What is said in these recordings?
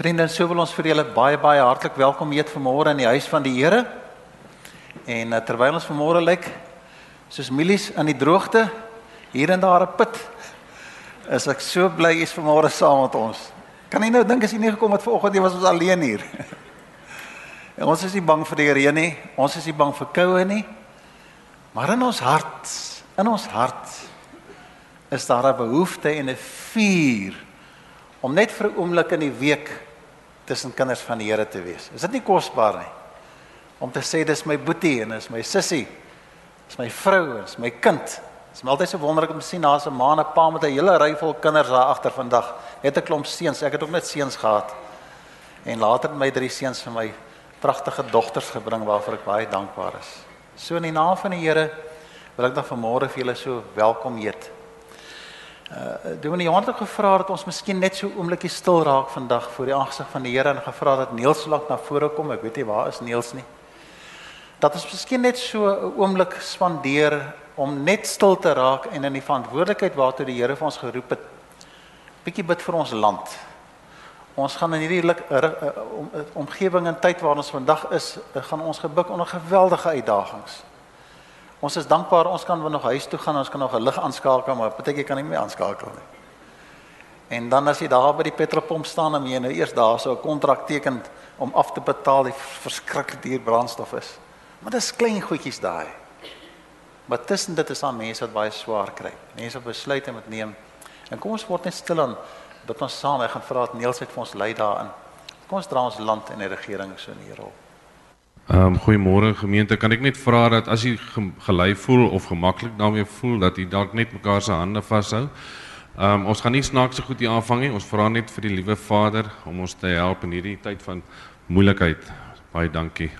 Vriende, so wil ons vir julle baie baie hartlik welkom heet vanmôre in die huis van die Here. En uh, terwyl ons vanmôre lyk soos mielies in die droogte, hier en daar 'n put, is ek so bly jy's vanmôre saam met ons. Kan jy nou dink as jy nie gekom het vanoggend jy was ons alleen hier. en ons is nie bang vir die reën nie, ons is nie bang vir koue nie. Maar in ons hart, in ons hart is daar 'n behoefte en 'n vuur om net vir 'n oomblik in die week tussen kinders van die Here te wees. Is dit nie kosbaar nie? Om te sê dis my boetie en is my sussie. Dis my vrou, is my kind. Dit is altyd so wonderlik om te sien daar's 'n ma en 'n pa met 'n hele ry vol kinders daar agter vandag. Net 'n klomp seuns. Ek het ook net seuns gehad. En later het my drie seuns vir my pragtige dogters gebring waarvoor ek baie dankbaar is. So in die naam van die Here wil ek dan vanmôre vir julle so welkom heet. Uh Dominee Johan het gevra dat ons miskien net so oombliekie stil raak vandag voor die aangesig van die Here en gevra dat Niels lank na vore kom. Ek weet nie waar is Niels nie. Dat ons miskien net so 'n oomblik spandeer om net stil te raak en in die verantwoordelikheid waartoe die Here vir ons geroep het. Bietjie bid vir ons land. Ons gaan in hierdie om, omgewing en tyd waarin ons vandag is, gaan ons gebuk onder geweldige uitdagings. Ons is dankbaar ons kan nog huis toe gaan, ons kan nog 'n lig aanskakel, maar partykeer kan nie meer aanskakel nie. En dan as jy daar by die petrolpomp staan en jy nou eers daar so 'n kontrak teken om af te betaal die verskriklik duur brandstof is. Maar dis klein goedjies daai. Maar tussen dit is daar mense wat baie swaar kry. Mense wat besluite moet neem. En kom ons word net stil aan dat ons saam, gaan vra dat Niels uit vir ons lei daarin. Kom ons dra ons land en die regering so in hierdie rol. Ehm um, goeiemôre gemeente. Kan ek net vra dat as jy gelei voel of gemaklik daarmee voel dat jy dalk net mekaar se hande vashou. Ehm um, ons gaan nie snaakse goed hier aanvang nie. Ons vra net vir die liewe Vader om ons te help in hierdie tyd van moeilikheid. Baie dankie.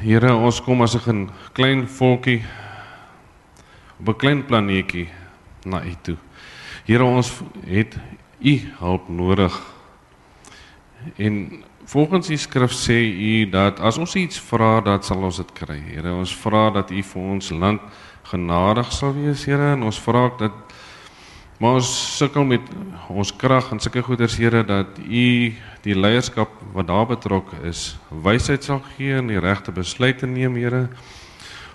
Here, ons kom as 'n klein volkie op 'n klein planeetjie na U toe. Here, ons het U hulp nodig. En Volgens die skrif sê u dat as ons iets vra, dat sal ons dit kry. Here, ons vra dat u vir ons land genadig sal wees, Here, en ons vra dat maar ons sukkel met ons krag en sulke goeders, Here, dat u die leierskap wat daar betrokke is, wysheid sal gee en die regte besluite neem, Here.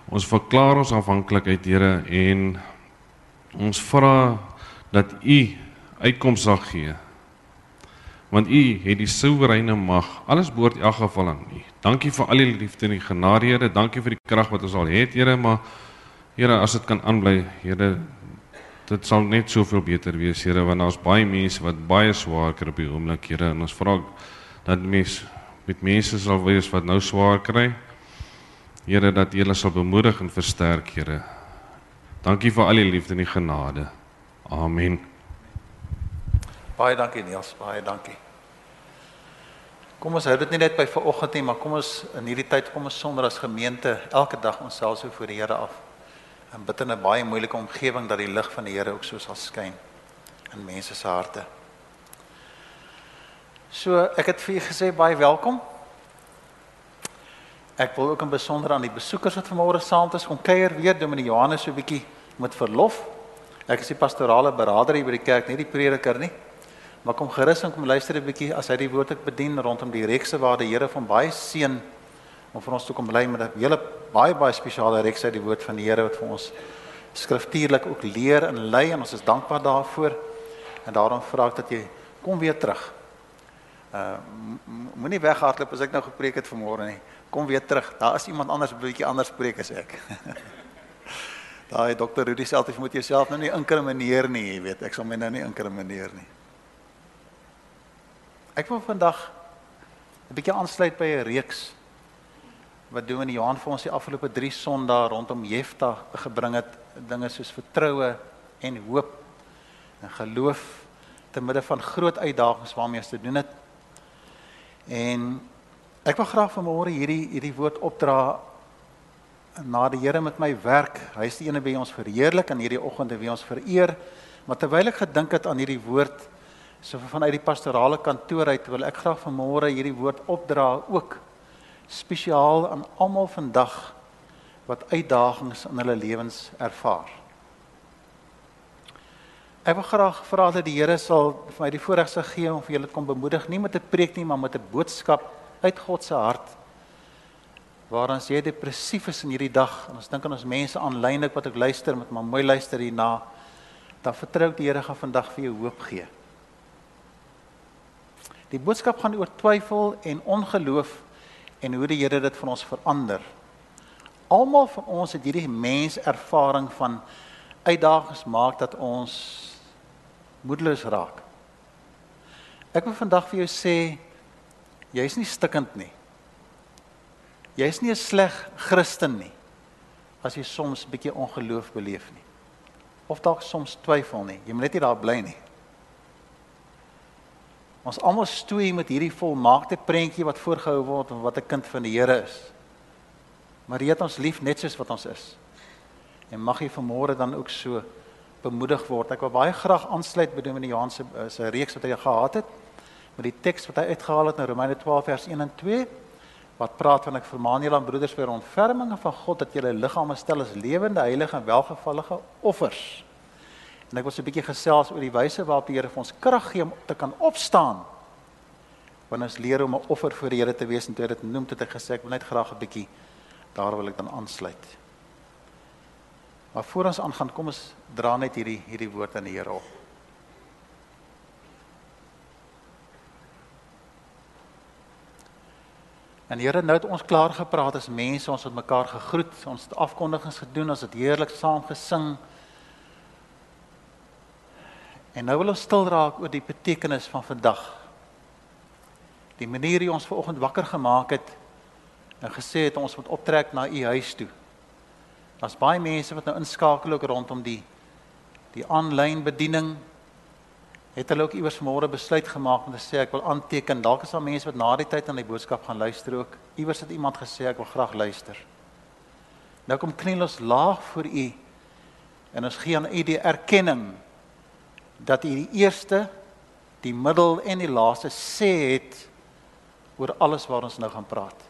Ons verklaar ons afhanklikheid, Here, en ons vra dat u uitkoms sal gee want u het die soewereine mag. Alles behoort in elk geval aan u. Dankie vir al die liefde en die genade, Here. Dankie vir die krag wat ons al het, Here, maar Here, as dit kan aanbly, Here, dit sal net soveel beter wees, Here, want daar's baie mense wat baie swaar kry op die oomblik, Here, en ons vra dat mense met mense sal wees wat nou swaar kry. Here, dat U hulle sal bemoedig en versterk, Here. Dankie vir al die liefde en die genade. Amen. Baie dankie Niels, baie dankie. Kom ons hou dit nie net by vanoggend nie, maar kom ons in hierdie tyd kom ons sonder as gemeente elke dag onsself so voor die Here af. En bid in 'n baie moeilike omgewing dat die lig van die Here ook so sal skyn in mense se harte. So, ek het vir julle gesê baie welkom. Ek wil ook in besonder aan die besoekers wat vanmôre saam is kom kuier weer Dominee Johannes so 'n bietjie met verlof. Ek is die pastorale beraader hier by die kerk, nie die prediker nie. Maar kom gerus en kom luister 'n bietjie as hy die woord ek bedien rondom die rekse waar die Here van baie seën om vir ons toe kom bly met 'n hele baie baie spesiale reks uit die woord van die Here wat vir ons skriftuurlik ook leer en lei en ons is dankbaar daarvoor. En daarom vra ek dat jy kom weer terug. Uh moenie weghardloop as ek nou gepreek het vanmôre nie. Kom weer terug. Daar is iemand anders 'n bietjie anders preek as ek. Daai dokter Rudy sê altyd jy moet jouself nou nie inkrimineer nie, jy weet. Ek sal my nou nie inkrimineer nie. Ek wil vandag 'n bietjie aansluit by 'n reeks wat doen in Johan vir ons die afgelope 3 Sondae rondom Jefta gebring het dinge soos vertroue en hoop en geloof te midde van groot uitdagings waarmee ons te doen het. En ek wil graag vanmôre hierdie hierdie woord opdra na die Here met my werk. Hy is die een wie ons verheerlik en hierdie oggend wie ons vereer. Maar terwyl ek gedink het aan hierdie woord So vanuit die pastorale kantoor uit wil ek graag vanmôre hierdie woord opdra ook spesiaal aan almal vandag wat uitdagings in hulle lewens ervaar. Ek wil graag vra dat die Here sal vir my die voorreg sal gee om vir julle kom bemoedig, nie met 'n preek nie, maar met 'n boodskap uit God se hart. Waar ons jy depressief is in hierdie dag en ons dink aan ons mense aanlyn wat ek luister met maar mooi luister hierna, dan vertrou ek die Here gaan vandag vir jou hoop gee. Die boodskap gaan oor twyfel en ongeloof en hoe die Here dit van ons verander. Almal van ons het hierdie menservaring van uitdagings maak dat ons moedeloos raak. Ek wil vandag vir jou sê jy's nie stikkend nie. Jy's nie 'n sleg Christen nie as jy soms 'n bietjie ongeloof beleef nie. Of dalk soms twyfel nie. Jy moet net nie daar bly nie. Ons almal stoei met hierdie volmaakte prentjie wat voorgehou word van wat 'n kind van die Here is. Maar hy het ons lief net soos wat ons is. En mag jy vanmôre dan ook so bemoedig word. Ek wil baie graag aansluit by Dominee Johan se eh, se reeks wat hy gehad het met die teks wat hy uitgehaal het in Romeine 12 vers 1 en 2 wat praat van ek vermaan julle aan broeders vir ontferminge van God dat julle liggame stel as lewende, heilige en welgevallige offers. En ek wil so 'n bietjie gesels oor die wyse waarop die Here vir ons krag gee om te kan opstaan. Wanneer ons leer om 'n offer vir die Here te wees en toe dit noem het ek gesê ek wil net graag 'n bietjie daar wil ek dan aansluit. Maar voor ons aangaan, kom ons dra net hierdie hierdie woord aan die Here op. En Here, nou het ons klaar gepraat as mense, ons het mekaar gegroet, ons het afkondigings gedoen, ons het heerlik saam gesing. En nou wil ons stil raak oor die betekenis van vandag. Die manier hoe ons ver oggend wakker gemaak het en gesê het ons moet optrek na u huis toe. Daar's baie mense wat nou inskakel ook rondom die die aanlyn bediening. Het hulle ook iewers môre besluit gemaak om te sê ek wil aanteken. Dalk is daar mense wat na die tyd aan die boodskap gaan luister ook. Iewers het iemand gesê ek wil graag luister. Nou kom kniel ons laag voor u en ons gee aan u die erkenning dat u die eerste, die middel en die laaste sê het oor alles waar ons nou gaan praat.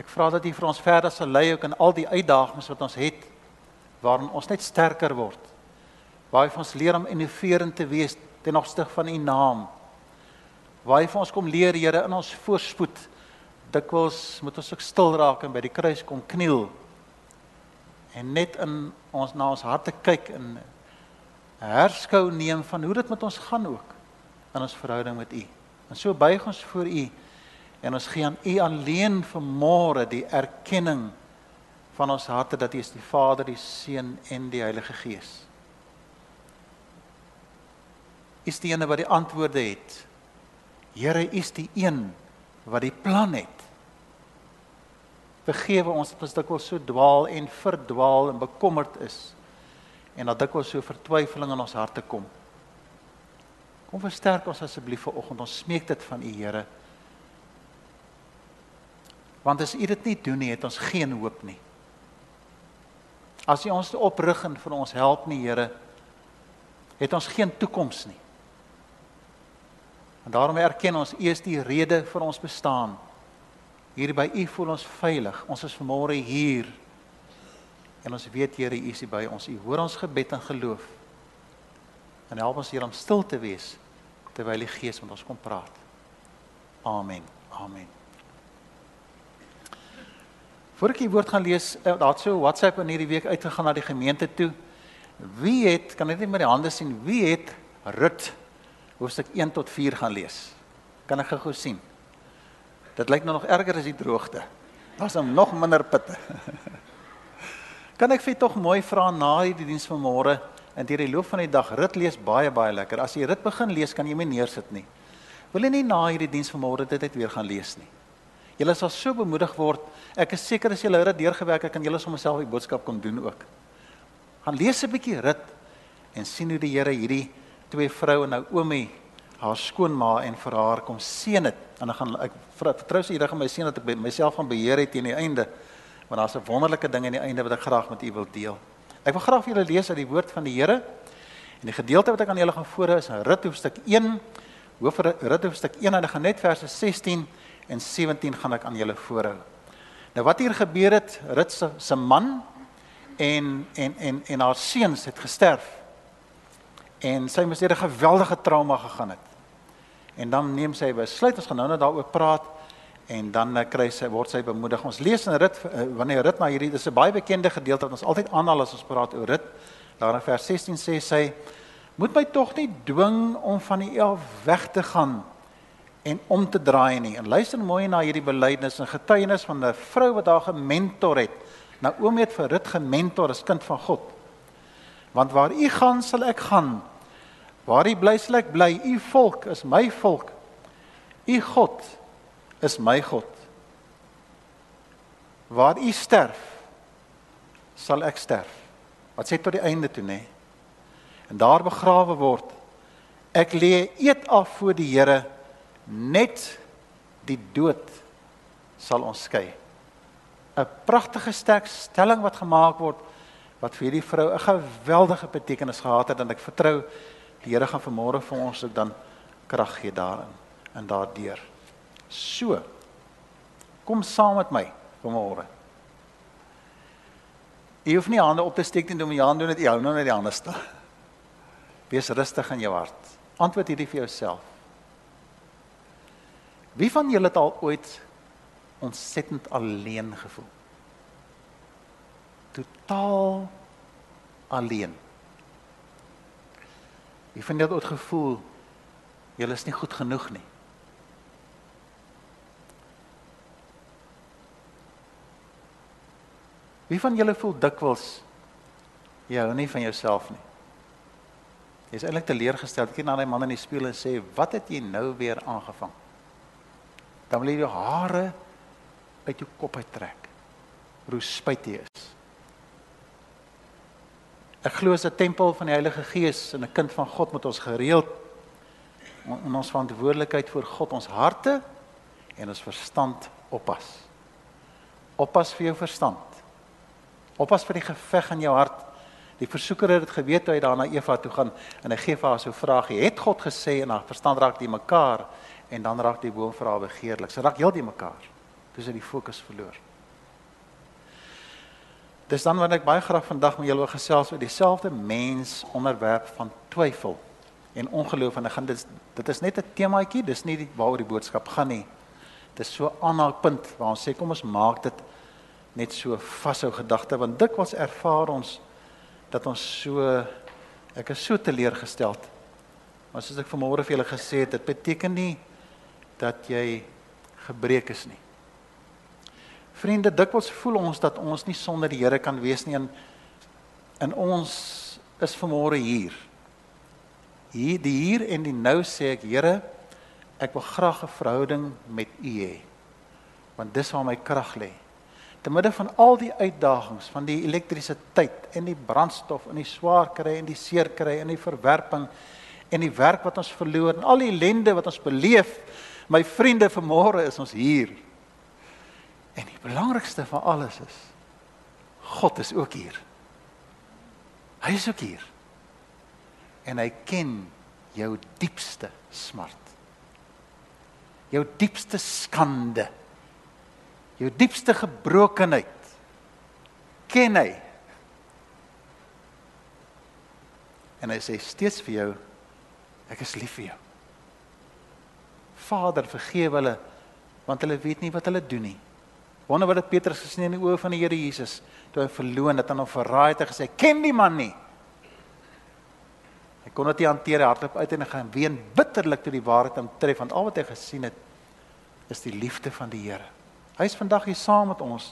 Ek vra dat U vir ons verder sal lei ook in al die uitdagings wat ons het waarin ons net sterker word. Waar U ons leer om innoverend te wees ten opsigte van U naam. Waar U vir ons kom leer, Here, in ons voorspoed dikwels moet ons ook stil raak en by die kruis kom kniel en net in ons na ons harte kyk en herskou neem van hoe dit met ons gaan ook in ons verhouding met U. En so buig ons voor U En ons gee aan U alleen vanmôre die erkenning van ons harte dat U is die Vader, die Seun en die Heilige Gees. U is die een wat die antwoorde het. Here, U is die een wat die plan het. Vergewe ons as dikwels so dwaal en verdwaal en bekommerd is en dat dikwels so vertwyfeling in ons harte kom. Kom versterk ons asseblief vanoggend. Ons smeek dit van U, Here. Want as U dit nie doen nie, het ons geen hoop nie. As U ons oprig en vir ons help nie, Here, het ons geen toekoms nie. En daarom erken ons U is die rede vir ons bestaan. Hier by U voel ons veilig. Ons is vanmôre hier. En ons weet Here, U is by ons. U hoor ons gebed en geloof. En help ons hier om stil te wees terwyl die Gees met ons kom praat. Amen. Amen. Voordat ek die woord gaan lees, eh, daar het so WhatsApp in hierdie week uitgegaan na die gemeente toe. Wie het, kan net nie met die hande sien, wie het Rut hoofstuk 1 tot 4 gaan lees? Kan ek gou sien? Dit lyk nou nog erger as die droogte. Daar's hom nog minder pitte. kan ek vir tog mooi vra na die diens van môre en deur die loop van die dag Rut lees baie baie lekker. As jy Rut begin lees, kan jy my neersit nie. Wil jy nie na hierdie diens van môre dit net weer gaan lees nie? Julle sal so bemoedig word. Ek is seker as julle dit deurgewerk het, kan julle sommer self die boodskap kom doen ook. Gaan lees 'n bietjie rit en sien hoe die Here hierdie twee vroue Naomi haar skoonma en vir haar kom seën dit. En dan gaan ek vertrou sy hierdie my seën dat ek myself van beheer het teen die einde. Want daar's 'n wonderlike ding aan die einde wat ek graag met u wil deel. Ek wil graag vir julle lees uit die woord van die Here. En die gedeelte wat ek aan julle gaan voorhou is Rit hoofstuk 1. Hoof Rit hoofstuk 1 en ek gaan net verse 16 en 17 gaan ek aan julle voorhou. Nou wat hier gebeur het, Rut se man en en en en haar seuns het gesterf. En sy moes deur 'n geweldige trauma gegaan het. En dan neem sy besluit ons gaan nou net daaroor praat en dan uh, kry sy word sy bemoedig. Ons lees in Rut uh, wanneer Rut na hierdie dis 'n baie bekende gedeelte wat ons altyd aanhaal as ons praat oor Rut. Daar in vers 16 sê sy moet my tog nie dwing om van die af weg te gaan en om te draai nie. En luister mooi na hierdie belydenis en getuienis van 'n vrou wat haar gementor het. Naomi het vir Rut gementor as kind van God. Want waar u gaan, sal ek gaan. Waar u bly, sal ek bly. U volk is my volk. U God is my God. Waar u sterf, sal ek sterf. Wat sê tot die einde toe, nê? En daar begrawe word. Ek lê eet af voor die Here net die dood sal ons skei. 'n Pragtige sterk stelling wat gemaak word wat vir hierdie vrou 'n geweldige betekenis gehad het en ek vertrou die Here gaan vanmôre vir ons ook dan krag gee daarin en daardeur. So. Kom saam met my vanmôre. Jy hoef nie hande op te steek nie, doen jy hande doen dit jy hou nou net die hande stil. Wees rustig in jou hart. Antwoord hierdie vir jouself. Wie van julle het al ooit ontsettend alleen gevoel? Totaal alleen. Wie van julle het gevoel julle is nie goed genoeg nie? Wie van julle voel dikwels jy hou nie van jouself nie? Jy is eintlik teleurgestel. Kyk na daai man in die spieël en sê, "Wat het jy nou weer aangevang?" dan wil jy jou hare uit jou kop uittrek. Hoe spyt jy is. Ek glo as 'n tempel van die Heilige Gees en 'n kind van God moet ons gereeld in ons verantwoordelikheid voor God ons harte en ons verstand oppas. Oppas vir jou verstand. Oppas vir die geveg in jou hart. Die versoeker het dit geweet toe hy daar na Eva toe gaan en hy gee vir haar so 'n vraagie. Het God gesê en haar verstand raak die mekaar? en dan raak die boom vir haar begeerlik. Sy raak heeltemal mekaar. Dis hy die fokus verloor. Dis dan wat ek baie graag vandag met julle wil gesels oor dieselfde mens onderwerp van twyfel en ongeloof en ek gaan dit dit is net 'n temaatjie, dis nie waaroor die boodskap gaan nie. Dis so 'n aanhaakpunt waar ons sê kom ons maak dit net so vashou gedagte want dikwels ervaar ons dat ons so ek is so teleurgesteld. Maar soos ek vanmôre vir julle gesê het, dit beteken nie dat jy gebreek is nie. Vriende, dikwels voel ons dat ons nie sonder die Here kan wees nie en in ons is vanmôre hier. Hier die hier en die nou sê ek Here, ek wil graag 'n verhouding met U hê. Want dis waar my krag lê. Te midde van al die uitdagings van die elektrisiteit en die brandstof en die swaar kry en die seer kry en die verwerping en die werk wat ons verloor en al die ellende wat ons beleef My vriende, vanmôre is ons hier. En die belangrikste van alles is God is ook hier. Hy is ook hier. En hy ken jou diepste smart. Jou diepste skande. Jou diepste gebrokenheid. Ken hy. En hy sê steeds vir jou ek is lief vir jou. Vader, vergewe hulle want hulle weet nie wat hulle doen nie. Wonder wat het Petrus gesien in die oë van die Here Jesus toe hy verloon het aan hom verraai het en gesê ken die man nie. Hy kon dit nie hanteer hardop uit en gaan ween bitterlik toe die waarheid hom tref want al wat hy gesien het is die liefde van die Here. Hy is vandag hier saam met ons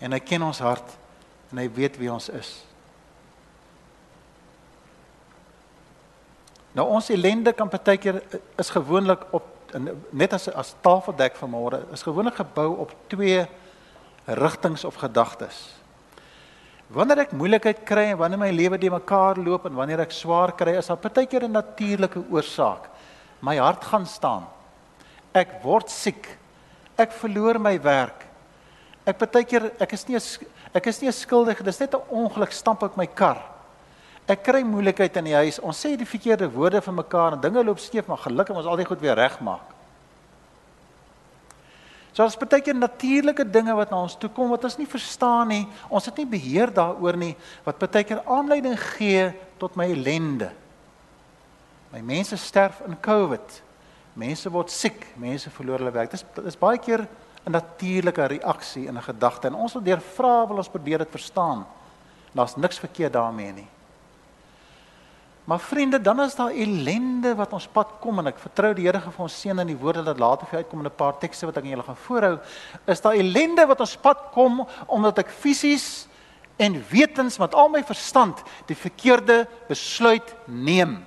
en hy ken ons hart en hy weet wie ons is. Nou ons ellende kan partykeer eh, is gewoonlik op net as as tafeldek vanmôre is gewoonlik gebou op twee rigtings of gedagtes. Wanneer ek moeilikheid kry en wanneer my lewe de mekaar loop en wanneer ek swaar kry, is daar partykeer 'n natuurlike oorsaak. My hart gaan staan. Ek word siek. Ek verloor my werk. Ek partykeer ek is nie ek is nie skuldig, dis net 'n ongeluk stamp ek my kar. Ek kry moeilikheid in die huis. Ons sê die verkeerde woorde vir mekaar en dinge loop skeef, maar gelukkig ons al die goed weer regmaak. So daar's baie keer natuurlike dinge wat na ons toe kom wat ons nie verstaan nie. Ons het nie beheer daaroor nie wat baie keer aanleiding gee tot my ellende. My mense sterf in COVID. Mense word siek, mense verloor hulle werk. Dis dis baie keer 'n natuurlike reaksie in 'n gedagte en ons wil deur vra wil ons probeer dit verstaan. Daar's niks verkeerd daarmee nie. Maar vriende, dan is daar ellende wat ons pad kom en ek vertrou die Here vir ons seën in die woorde dat later vir uitkom in 'n paar tekste wat ek aan julle gaan voorhou. Is daar ellende wat ons pad kom omdat ek fisies en wetens met al my verstand die verkeerde besluit neem.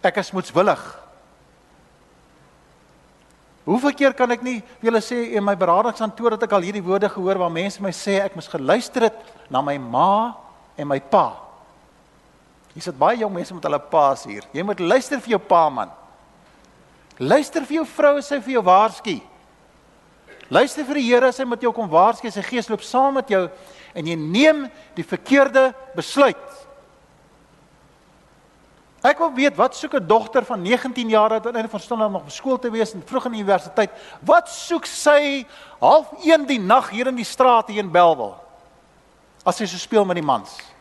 Ek is moedswillig. Hoeveel keer kan ek nie vir julle sê in my beradingskantoor dat ek al hierdie woorde gehoor waar mense my sê ek moes geluister het na my ma en my pa. Hier sit baie jong mense met hulle paas hier. Jy moet luister vir jou pa man. Luister vir jou vrou as sy vir jou waarsku. Luister vir die Here as hy met jou kom waarsku, sy gees loop saam met jou en jy neem die verkeerde besluit. Ek wil weet wat soek 'n dogter van 19 jaar wat aan einde van stonde nog op skool te wees en vroeg in die universiteit. Wat soek sy half 1 die nag hier in die straat hier in Belwel? As sy so speel met die mans.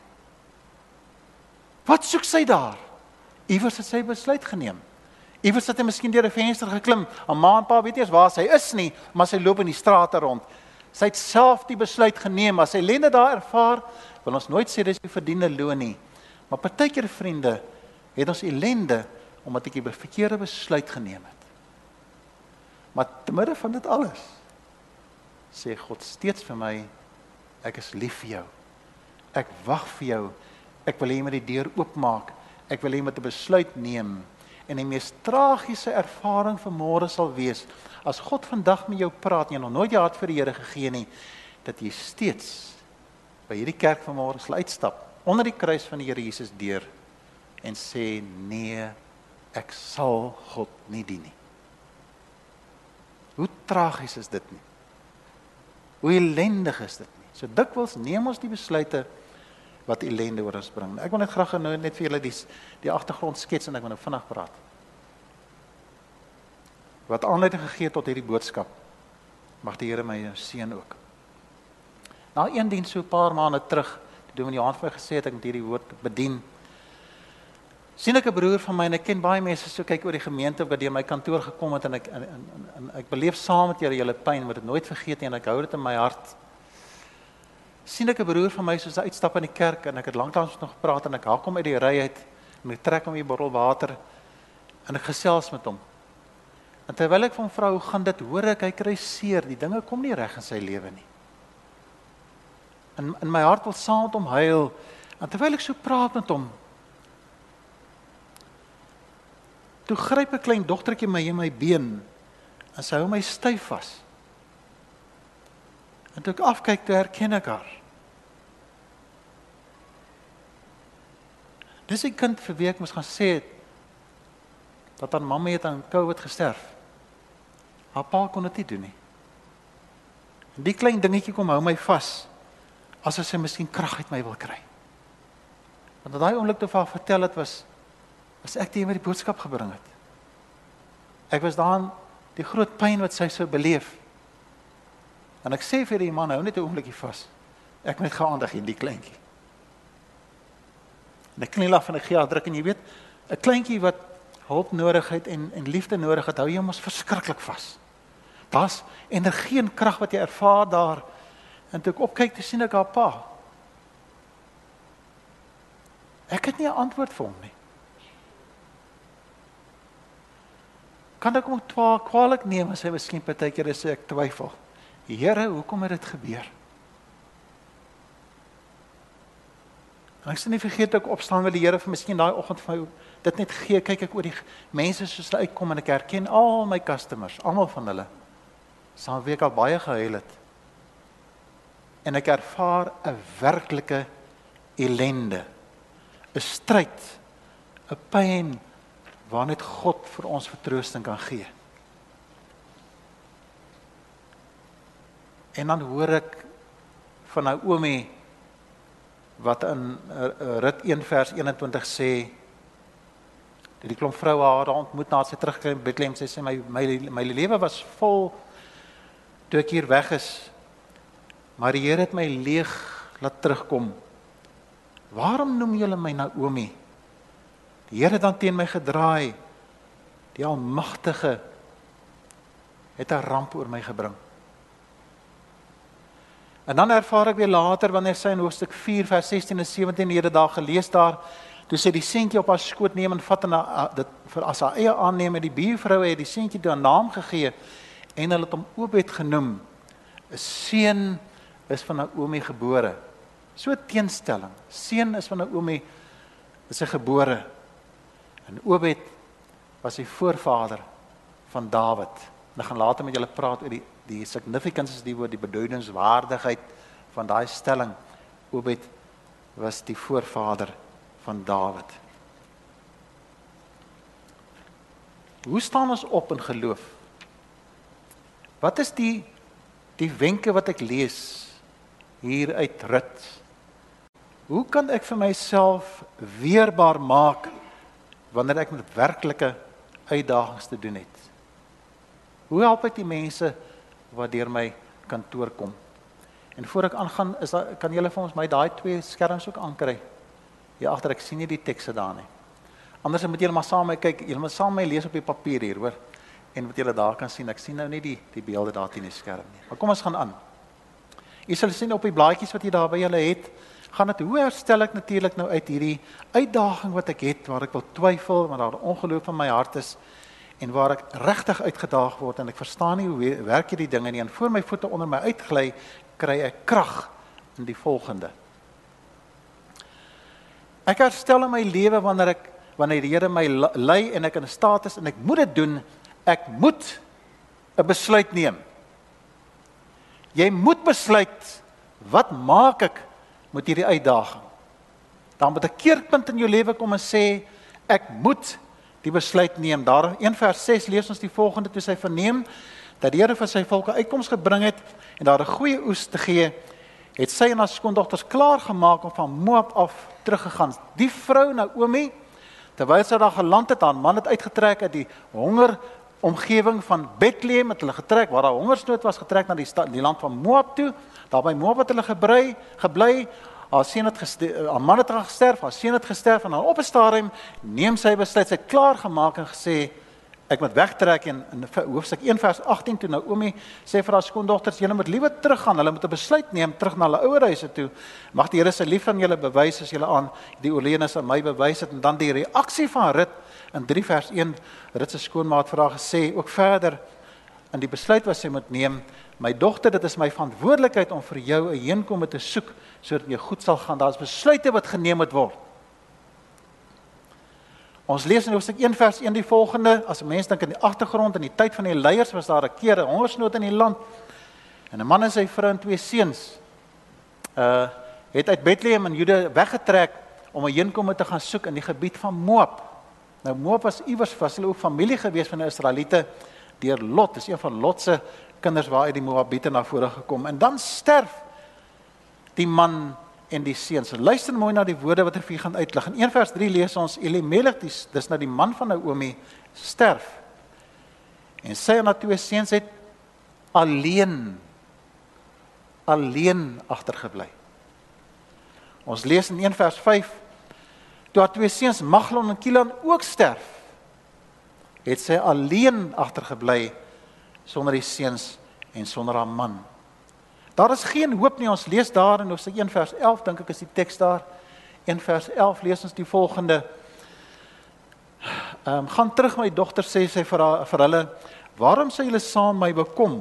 Wat soek sy daar? Iewers het sy besluit geneem. Iewers het hy miskien deur 'n venster geklim. 'n Ma en pa weet nie eens waar sy is nie, maar sy loop in die strate rond. Sy het self die besluit geneem. As sy lende daar ervaar, wil ons nooit sê dis 'n verdiende loon nie. Maar partykeer vriende, het ons ellende omdat ek 'n verkeerde besluit geneem het. Maar te midde van dit alles sê God steeds vir my ek is lief vir jou. Ek wag vir jou Ek wil hê jy moet die deur oopmaak. Ek wil hê jy moet 'n besluit neem. En die mees tragiese ervaring vir môre sal wees as God vandag met jou praat en jy nog nooit jou hart vir die Here gegee nie, dat jy steeds by hierdie kerk van môre sal uitstap onder die kruis van die Here Jesus deur en sê nee, ek sal God nie dien nie. Hoe tragies is dit nie? Hoe ellendig is dit nie? So dikwels neem ons die besluite wat ellende oor ons bring. Ek wil net graag nou net vir julle die die agtergrond skets en ek wil nou vinnig praat. Wat aanleiding gegee tot hierdie boodskap. Mag die Here my seën ook. Na een diens so 'n paar maande terug, toe dominee Johan vir my gesê het ek moet hierdie woord bedien. sien ek 'n broer van my en ek ken baie mense so kyk oor die gemeente wat deur my kantoor gekom het en ek en, en, en, en ek beleef saam met julle julle pyn, moet dit nooit vergeet nie en ek hou dit in my hart sien ek 'n broer van my soos hy uitstap in die kerk en ek het lanklaas nog gepraat en ek haal hom uit die ry uit en ek trek hom 'n bottel water en ek gesels met hom. En terwyl ek van vrou gaan dit hoor ek hy kry seer, die dinge kom nie reg in sy lewe nie. In in my hart wil saam met hom huil. En terwyl ek so praat met hom, toe gryp 'n klein dogtertjie my in my been en sy hou my styf vas. En toe ek afkyk, toe herken ek haar. Dis 'n kind vir wie ek mos gaan sê het dat haar mamma het aan COVID gesterf. Haar pa kon dit nie doen nie. En die klein dingetjie kom hou my vas as as sy miskien krag uit my wil kry. Want daai oomblik toe haar vertel het was was ek die wat die boodskap gebring het. Ek was daan die groot pyn wat sy sou beleef. En ek sê vir die man, hou net 'n oombliekie vas. Ek moet geaandig in die kleintjie. En ek kniel af en ek gee haar druk en jy weet, 'n kleintjie wat hulp nodig het en en liefde nodig het, hou jy hom ons verskriklik vas. Daar's en krag wat jy ervaar daar. En toe ek opkyk, te sien ek haar pa. Ek het nie 'n antwoord vir hom nie. Kan ek hom kwaadlik neem as hy miskien partykeer sê ek twyfel? Here, hoekom het dit gebeur? Ek sê nie vergeet ek opstaan wil die Here vir miskien daai oggend vir my dit net gee kyk ek oor die mense soos hulle uitkom en ek herken al my customers, almal van hulle. Saam week al baie gehuil het. En ek ervaar 'n werklike ellende, 'n stryd, 'n pyn waar net God vir ons vertroosting kan gee. En dan hoor ek van Naomi wat in uh, Rut 1 vers 21 sê Toe die klomp vroue haar daar ontmoet nadat sy teruggekom in Bethlehem, sy sê my my my lewe was vol toe ek hier weg is. Maar die Here het my leeg laat terugkom. Waarom noem julle my Naomi? Die Here het dan teen my gedraai. Die Almagtige het 'n ramp oor my gebring. En dan ervaar ek weer later wanneer sy in hoofstuk 4 vers 16 en 17 hierde daar gelees daar, toe sy die seentjie op haar skoot neem en vat en dit vir as haar eie aanneem en die buurvroue het die seentjie 'n naam gegee en hulle het hom Obed genoem. 'n Seun is van Naomi gebore. So teenstelling. Seun is van Naomi is hy gebore. En Obed was die voorvader van Dawid. En ek gaan later met julle praat oor die die significance is die woord die bedeudingswaardigheid van daai stelling. Obed was die voorvader van Dawid. Hoe staan ons op in geloof? Wat is die die wenke wat ek lees hier uit Rut? Hoe kan ek vir myself weerbaar maak wanneer ek met werklike uitdagings te doen het? Hoe help ek die mense wat deur my kantoor kom? En voor ek aangaan, is daar kan julle vir ons my daai twee skerms ook aankry? Hier agter ek sien nie die tekste daar nie. Anders moet julle maar saam met my kyk, julle moet saam met my lees op die papier hier, hoor. En wat julle daar kan sien, ek sien nou nie die die beelde daar teen die skerm nie. Maar kom ons gaan aan. Jy sal sien op die blaadjies wat jy daar by julle het, gaan dit hoe herstel ek natuurlik nou uit hierdie uitdaging wat ek het waar ek wil twyfel, maar daar ongeloof in my hart is en waar ek regtig uitgedaag word en ek verstaan nie hoe werk hierdie dinge nie en voor my voete onder my uitgly kry ek krag in die volgende. Ek herstel in my lewe wanneer ek wanneer die Here my lei en ek in staat is en ek moet dit doen, ek moet 'n besluit neem. Jy moet besluit wat maak ek met hierdie uitdaging? Dan moet 'n keerpunt in jou lewe kom en sê ek moet die besluit neem. Daar in 1 vers 6 lees ons die volgende toe sy verneem dat die Here vir sy volk 'n uitkoms gebring het en daar 'n goeie oes te gee, het sy en haar skoondogters klaar gemaak om van Moab af teruggegaan. Die vrou Naomi terwyl sy daar geland het, haar man het uitgetrek uit die honger omgewing van Bethlehem het hulle getrek waar daar hongersnood was getrek na die stad die land van Moab toe. Daar by Moab het hulle gebrei, gebly haar seun het gesterf, haar man het gesterf, haar seun het gesterf en haar op 'n stadium neem sy besluit, sy klaar gemaak en gesê ek moet wegtrek en in hoofstuk 1 vers 18 toe Naomi sê vir haar skoondogters julle moet liewer teruggaan, hulle moet 'n besluit neem terug na hulle ouerhuise toe. Mag die Here se lief aan julle bewys as julle aan die oorledenes aan my bewys het. En dan die reaksie van Rut in 3 vers 1 Rut se skoonmaat vra gesê ook verder in die besluit wat sy moet neem My dogter, dit is my verantwoordelikheid om vir jou 'n heenkomme te soek sodat jy goed sal gaan. Daar's besluite wat geneem moet word. Ons lees in Hoofstuk 1 vers 1 die volgende: As 'n mens dink in die agtergrond in die tyd van die leiers was daar 'n keer 'n hongersnood in die land. En 'n man en sy vrou en twee seuns uh het uit Bethlehem in Juda weggetrek om 'n heenkomme te gaan soek in die gebied van Moab. Nou Moab was iewers was hulle ook familie gewees van die Israeliete deur Lot. Dis een van Lot se kinders waar uit die Moabiete na vore gekom en dan sterf die man en die seuns. Luister mooi na die woorde wat hy vir gaan uitlig. In 1 vers 3 lees ons Elimelech, dis, dis nou die man van Naomi sterf. En sy en haar twee seuns het alleen alleen agtergebly. Ons lees in 1 vers 5 toe haar twee seuns Maglon en Kilan ook sterf, het sy alleen agtergebly sonder die seuns en sonder haar man. Daar is geen hoop nie. Ons lees daar in Hosea 1 vers 11 dink ek is die teks daar. 1 vers 11 lees ons die volgende. Ehm um, gaan terug my dogter sê sy vir haar vir hulle, waarom sou julle saam my bekom?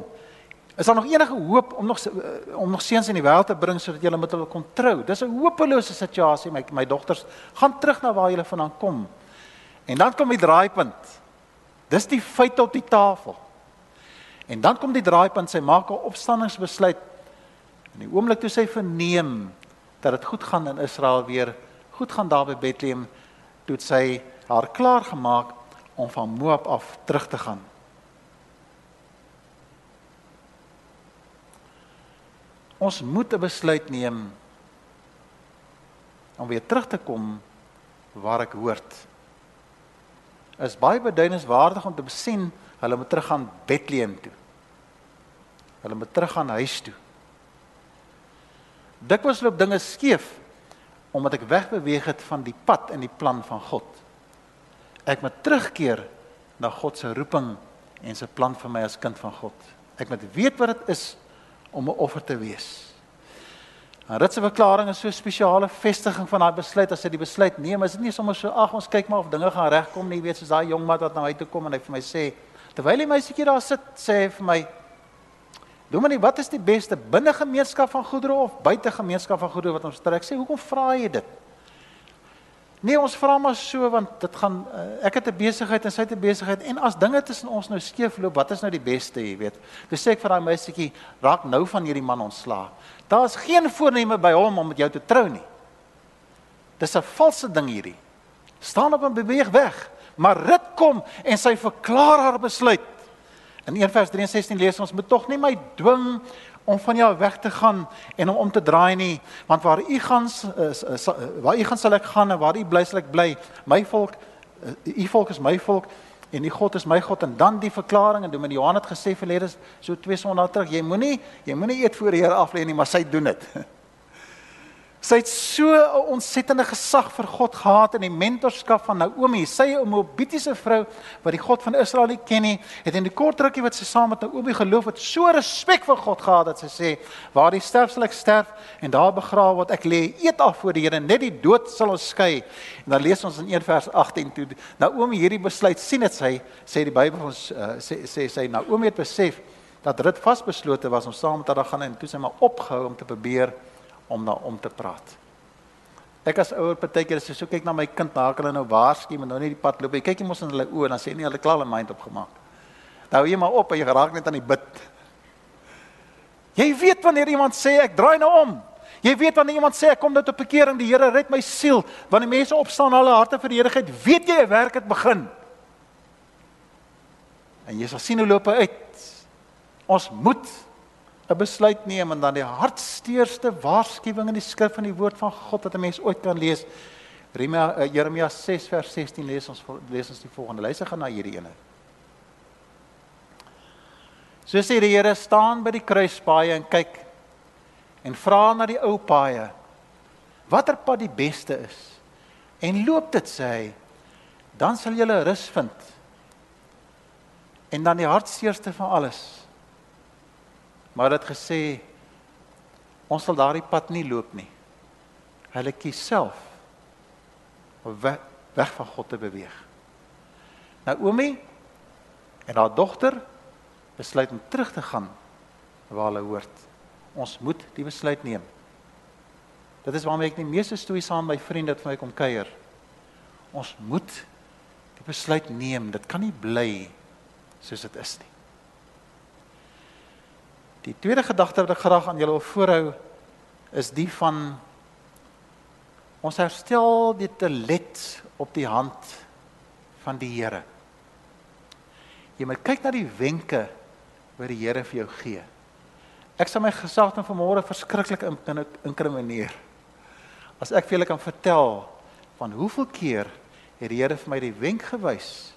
Is daar nog enige hoop om nog eh, om nog seuns in die wêreld te bring sodat julle met hulle kon trou? Dis 'n hopelose situasie my my dogters. Gaan terug na waar julle vandaan kom. En dan kom die draaipunt. Dis die feit op die tafel. En dan kom die draaipunt, sy maak 'n opstandingsbesluit. In die oomblik toe sy verneem dat dit goed gaan in Israel weer, goed gaan daar by Bethlehem, toe sy haar klaar gemaak om van Moab af terug te gaan. Ons moet 'n besluit neem om weer terug te kom waar ek hoort. is baie beduidenswaardig om te besien hulle moet teruggaan Bethlehem toe. Hulle moet teruggaan huis toe. Dikwels loop dinge skeef omdat ek wegbeweeg het van die pad en die plan van God. Ek moet terugkeer na God se roeping en sy plan vir my as kind van God. Ek moet weet wat dit is om 'n offer te wees. En dit se verklaring is so 'n spesiale vestiging van daai besluit as hy die besluit neem. Is dit nie sommer so ag ons kyk maar of dinge gaan regkom nie, weet soos daai jong man wat na my toe kom en hy vir my sê terwyl hy meisietjie daar sit, sê hy vir my Dominee, wat is die beste binne gemeenskap van goedere of buite gemeenskap van goedere wat ons trek? Sê hoekom vra jy dit? Nee, ons vra maar so want dit gaan uh, ek het 'n besigheid en sy het 'n besigheid en as dinge tussen ons nou skeefloop, wat is nou die beste, jy weet? Dis sê ek vir daai meisietjie, raak nou van hierdie man ontslaa. Daar's geen voorneme by hom om met jou te trou nie. Dis 'n valse ding hierdie. Staan op en beweeg weg. Maar Rut kom en sy verklaar haar besluit. In 1 vers 63 lees ons: "Moet tog nie my dwing om van jou weg te gaan en om om te draai nie, want waar u gaan is, is waar u gaan sal ek gaan en waar u bly sal ek bly. My volk, u volk is my volk en die God is my God en dan die verklaring en Dominee Johan het gesê verlede so twee sondae terug jy moenie jy moenie eet voor die Here af lê nie maar sy doen dit Sy het so 'n ontsettende gesag vir God gehad in die mentorskap van Naomi. Sy 'n Moabitiese vrou wat die God van Israel nie ken nie, het in die kort rukkie wat sy saam met Naomi geloof het, so respek vir God gehad dat sy sê: "Waar die sterf sal ek sterf en daar begrawe word ek lê. Eet af voor die Here, net die dood sal ons skei." En dan lees ons in 1 vers 18 toe Naomi hierdie besluit sien dit sy sê die Bybel ons uh, sê sê sy Naomi het besef dat Rut vasbeslote was om saam met haar te gaan en toe sy maar opgehou om te probeer om na om te praat. Ek as ouer partykeer as jy so kyk na my kind, maak hulle nou waarsku, maar nou nie die pad loop. Jy kyk jy mos in hulle oë en dan sê nie hulle klaar hulle mind opgemaak. Nou jy maar op en jy geraak net aan die bid. Jy weet wanneer iemand sê ek draai nou om. Jy weet wanneer iemand sê ek kom nou tot bekering, die Here red my siel. Wanneer mense opstaan hulle harte vir die Here gee, weet jy 'n werk het begin. En jy sal sien hoe loop hy uit. Ons moet 'n besluit neem en dan die hartsteerste waarskuwing in die skrif van die woord van God wat 'n mens ooit kan lees. Jeremia uh, Jeremia 6 vers 16 lees ons lees ons die volgende. Luister gaan na hierdie ene. So sê die Here staan by die kruispaaie en kyk en vra na die ou paaie watter pad die beste is. En loop dit sê hy dan sal jy rus vind. En dan die hartsteerste van alles maar dit gesê ons sal daardie pad nie loop nie. Hulle kies self om weg, weg van God te beweeg. Naomi en haar dogter besluit om terug te gaan waar hulle hoort. Ons moet die besluit neem. Dit is waarom ek die meeste stories saam my vriende wat vir my kom kuier. Ons moet die besluit neem. Dit kan nie bly soos dit is nie. Die tweede gedagte wat ek graag aan julle wil voorhou is die van ons herstel dit te let op die hand van die Here. Jy moet kyk na die wenke wat die Here vir jou gee. Ek sal my gesag dan vanmôre verskriklik inkrimineer. As ek vir julle kan vertel van hoeveel keer het die Here vir my die wenk gewys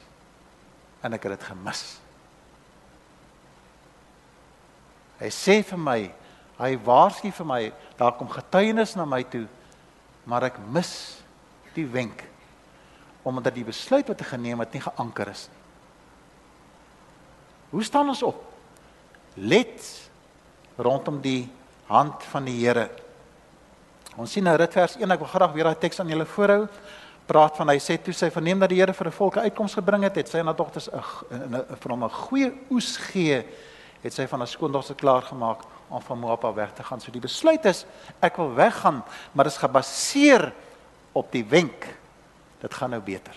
en ek het dit gemis. Hy sê vir my, hy waarsku vir my, daar kom getuienis na my toe, maar ek mis die wenk omdat die besluit wat ek geneem het nie geanker is nie. Hoe staan ons op? Let rondom die hand van die Here. Ons sien nou dit vers 1, ek wil graag weer daai teks aan julle voorhou. Praat van hy sê toe sy verneem dat die Here vir 'n volk uitkoms gebring het, het sy en haar dogters 'n vir hom 'n goeie oes gee het sy van haar skoondogter klaar gemaak om van Moab af weg te gaan. So die besluit is ek wil weggaan, maar dit is gebaseer op die wenk. Dit gaan nou beter.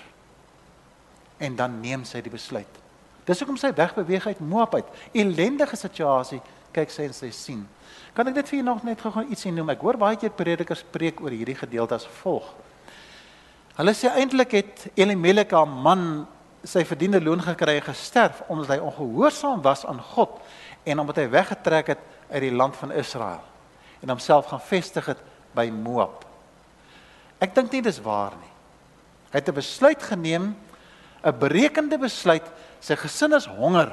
En dan neem sy die besluit. Dis hoekom sy wegbeweeg uit Moab uit. Ellendige situasie, kyk sy en sy sien. Kan ek dit vir julle nog net gou ietsie noem? Ek hoor baie keer predikers preek oor hierdie gedeelte as volg. Hulle sê eintlik het Elimelek haar man sy verdiende loon gekry gesterf omdat hy ongehoorsaam was aan God en omdat hy weggetrek het uit die land van Israel en homself gaan vestig het by Moab. Ek dink nie dis waar nie. Hy het 'n besluit geneem 'n berekende besluit. Sy gesin is honger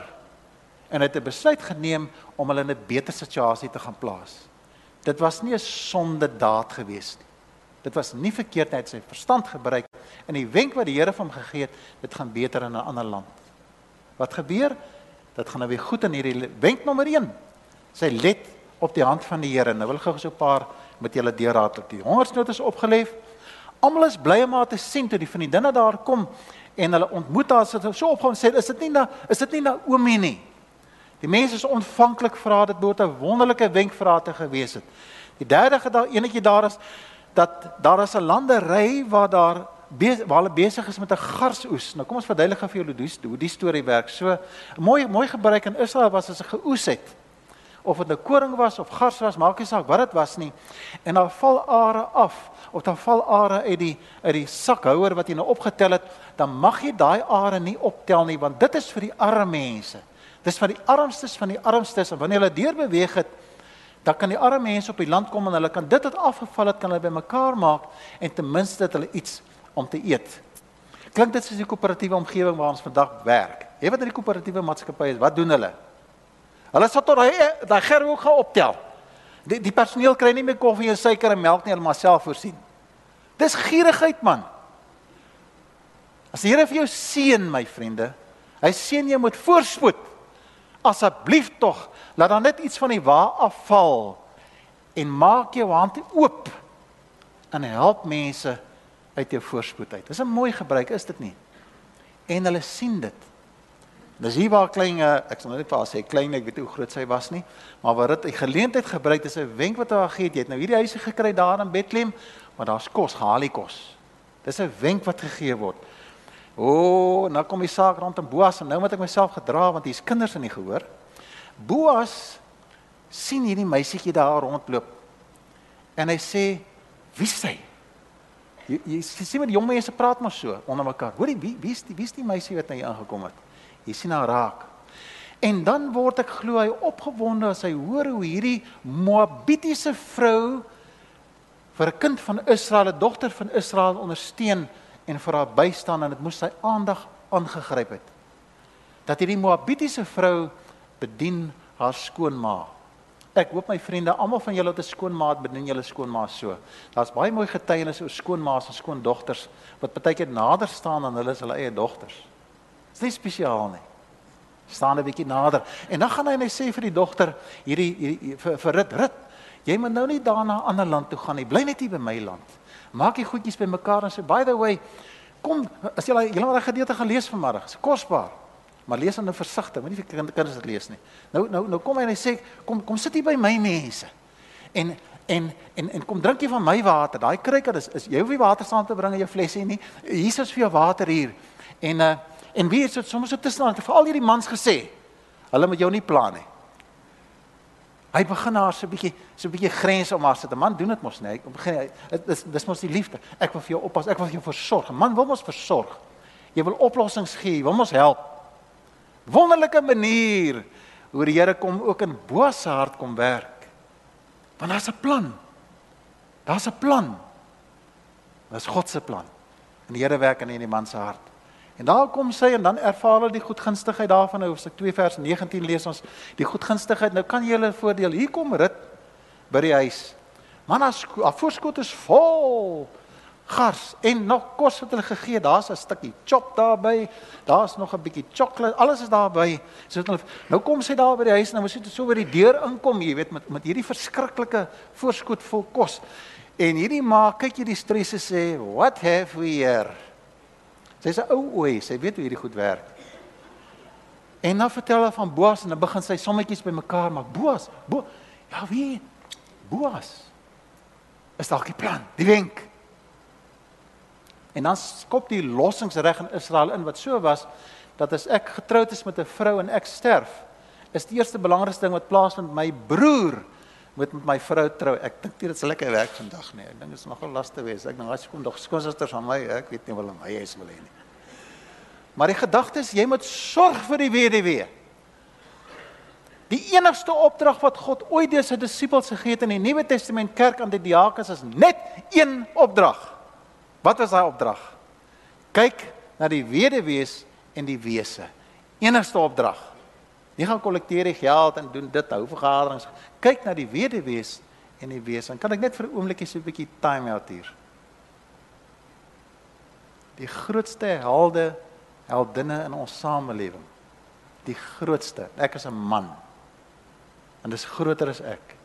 en hy het 'n besluit geneem om hulle in 'n beter situasie te gaan plaas. Dit was nie 'n sonde daad gewees nie. Dit was nie verkeerd hy het sy verstand gebruik en die wenk wat die Here vir hom gegee het, dit gaan beter in 'n ander land. Wat gebeur? Dit gaan nou weer goed in hierdie wenk nommer 1. Sy let op die hand van die Here. Nou wil gou so 'n paar met julle deurraadlik. Die hongersnood is opgelef. Almal is bly om haar te sien toe die vriendinne daar kom en hulle ontmoet haar sit so opgaan sê is dit nie na is dit nie Naomi nie. Die mense is ontvanklik vir haar dit moet 'n wonderlike wenk vir haar te gewees het. Die derde gedag enetjie daar is dat daar is 'n landery waar daar waar hulle besig is met 'n garsoes. Nou kom ons verduidelik gou vir julle hoe hoe die storie werk. So mooi mooi gebruik in Israel was as 'n geoes het. Of dit nou koring was of gars was, maak nie saak wat dit was nie. En daar val are af of dan val are uit die uit die sakhouer wat jy nou opgetel het, dan mag jy daai are nie optel nie want dit is vir die arme mense. Dis vir die armstes van die armstes en wanneer hulle deur beweeg het, dan kan die arme mense op die land kom en hulle kan dit wat afgeval het kan hulle bymekaar maak en ten minste het hulle iets om te eet. Klink dit soos die koöperatiewe omgewing waar ons vandag werk? Jy weet wat die koöperatiewe maatskappy is, wat doen hulle? Hulle sal tot daai daai gerwe gaan optel. Die die personeel kry nie meer koffie en suiker en melk nie, hulle maar self voorsien. Dis gierigheid man. As die Here vir jou seën my vriende, hy seën jou met voorspoed. Asseblief tog, laat dan net iets van die wa afval en maak jou hand oop en help mense uit jou voorspoed uit. Dis 'n mooi gebruik, is dit nie? En hulle sien dit. Dis hier waar klein eh, ek sal nou net vir haar sê klein ek weet hoe groot sy was nie, maar waar dit 'n geleentheid gebruik is 'n wenk wat haar gegee het. Jy het nou hierdie huisie gekry daar in Bethlehem, maar daar's kos, gehaal die kos. Dis 'n wenk wat gegee word. O, oh, nou kom die saak rondom Boas en nou moet ek myself gedra want hier's kinders in die gehoor. Boas sien hierdie meisietjie daar rondloop. En hy sê, "Wie is sy?" Jy jy sien met die jong mense praat maar so onder mekaar. Hoorie, wie wie is die wie is die meisie wat nou hier aangekom het? Jy sien haar raak. En dan word ek glo hy opgewonde as hy hoor hoe hierdie Moabitiese vrou vir 'n kind van Israel, 'n dogter van Israel ondersteun en vir haar bystaan en dit moes sy aandag aangegryp het. Dat hierdie Moabitiese vrou bedien haar skoonma. Ek hoop my vriende, almal van julle het 'n skoonmaat, bedien julle skoonma so. Daar's baie mooi getuienisse oor skoonmaas en skoondogters wat baie keer nader staan aan hulle as hulle eie dogters. Dis nie spesiaal nie. Staan 'n bietjie nader. En dan gaan hy en hy sê vir die dogter hierdie, hierdie vir, vir rit rit. Jy moet nou nie daar na 'n ander land toe gaan nie. Bly net hier by my land. Maak die goedjies bymekaar en sê by the way, kom as jy jy moet daai gedeelte gaan lees vanmiddag. Dit is kosbaar. Maar lees dan nou versigtig, moenie vir kinders dit lees nie. Nou nou nou kom hy en hy sê kom kom sit hier by my mense. En en en en kom drink jy van my water. Daai kruik is is jy hoef nie water saam te bring in jou flesie nie. Jesus vir jou water hier. En uh En wie het dit soms so tussen aan vir al hierdie mans gesê? Hulle moet jou nie pla nie. Hy begin haar so 'n bietjie so 'n bietjie grense om haar sit. 'n Man doen dit mos nie. Hy begin dit is dis mos die liefde. Ek wil vir jou oppas. Ek wil vir jou versorg. 'n Man wil mos versorg. Jy wil oplossings gee. Jy wil mos help. Wonderlike manier hoe die Here kom ook in Boas se hart kom werk. Want daar's 'n plan. Daar's 'n plan. Dis God se plan. En die Here werk in hierdie man se hart. En daar kom sy en dan ervaar hulle die goedgunstigheid daarvan. Nou Hoofstuk 2 vers 19 lees ons die goedgunstigheid. Nou kan jy hulle voordeel. Hier kom Rut by die huis. Man, haar voorskot is vol gars en nog kos wat hulle gegee. Daar's 'n stukkie chop daarby. Daar's nog 'n bietjie sjokolade. Alles is daarby. So hulle nou kom sy daar by die huis en nou moet sy so by die deur inkom, jy weet, met met hierdie verskriklike voorskot vol kos. En hierdie ma kyk jy die stres sê, "What have we here?" Sy's 'n ou ooi, sy weet hoe hierdie goed werk. En dan vertel hy van Boas en dan begin sy sommetjies bymekaar maak. Boas, Bo Ja, wie? Boas. Is dalk die plan, die wenk. En dan skop die lossingsreg in Israel in wat so was dat as ek getroud is met 'n vrou en ek sterf, is die eerste belangrikste ding wat plaasvind my broer moet met my vrou trou. Ek dink dit is lekker werk vandag nie. Ek dink dit is nogal lastig wees. Ek dink as kom nog skoonsusters aan my, ek weet nie wel my huis wil hê nie. Maar die gedagte is jy moet sorg vir die weduwee. Die enigste opdrag wat God ooit deur sy disippels gegee het in die Nuwe Testament kerk aan die diakens is net een opdrag. Wat was daai opdrag? Kyk na die weduwees en die wese. Enigste opdrag. Nie gaan kollekteer die geld en doen dit hou vergaderings. Kyk na die weduwees en die wese. En kan ek net vir 'n oombliekie so 'n bietjie time out hier? Die grootste helde, heldinne in ons samelewing. Die grootste. Ek is 'n man. En dis groter as ek.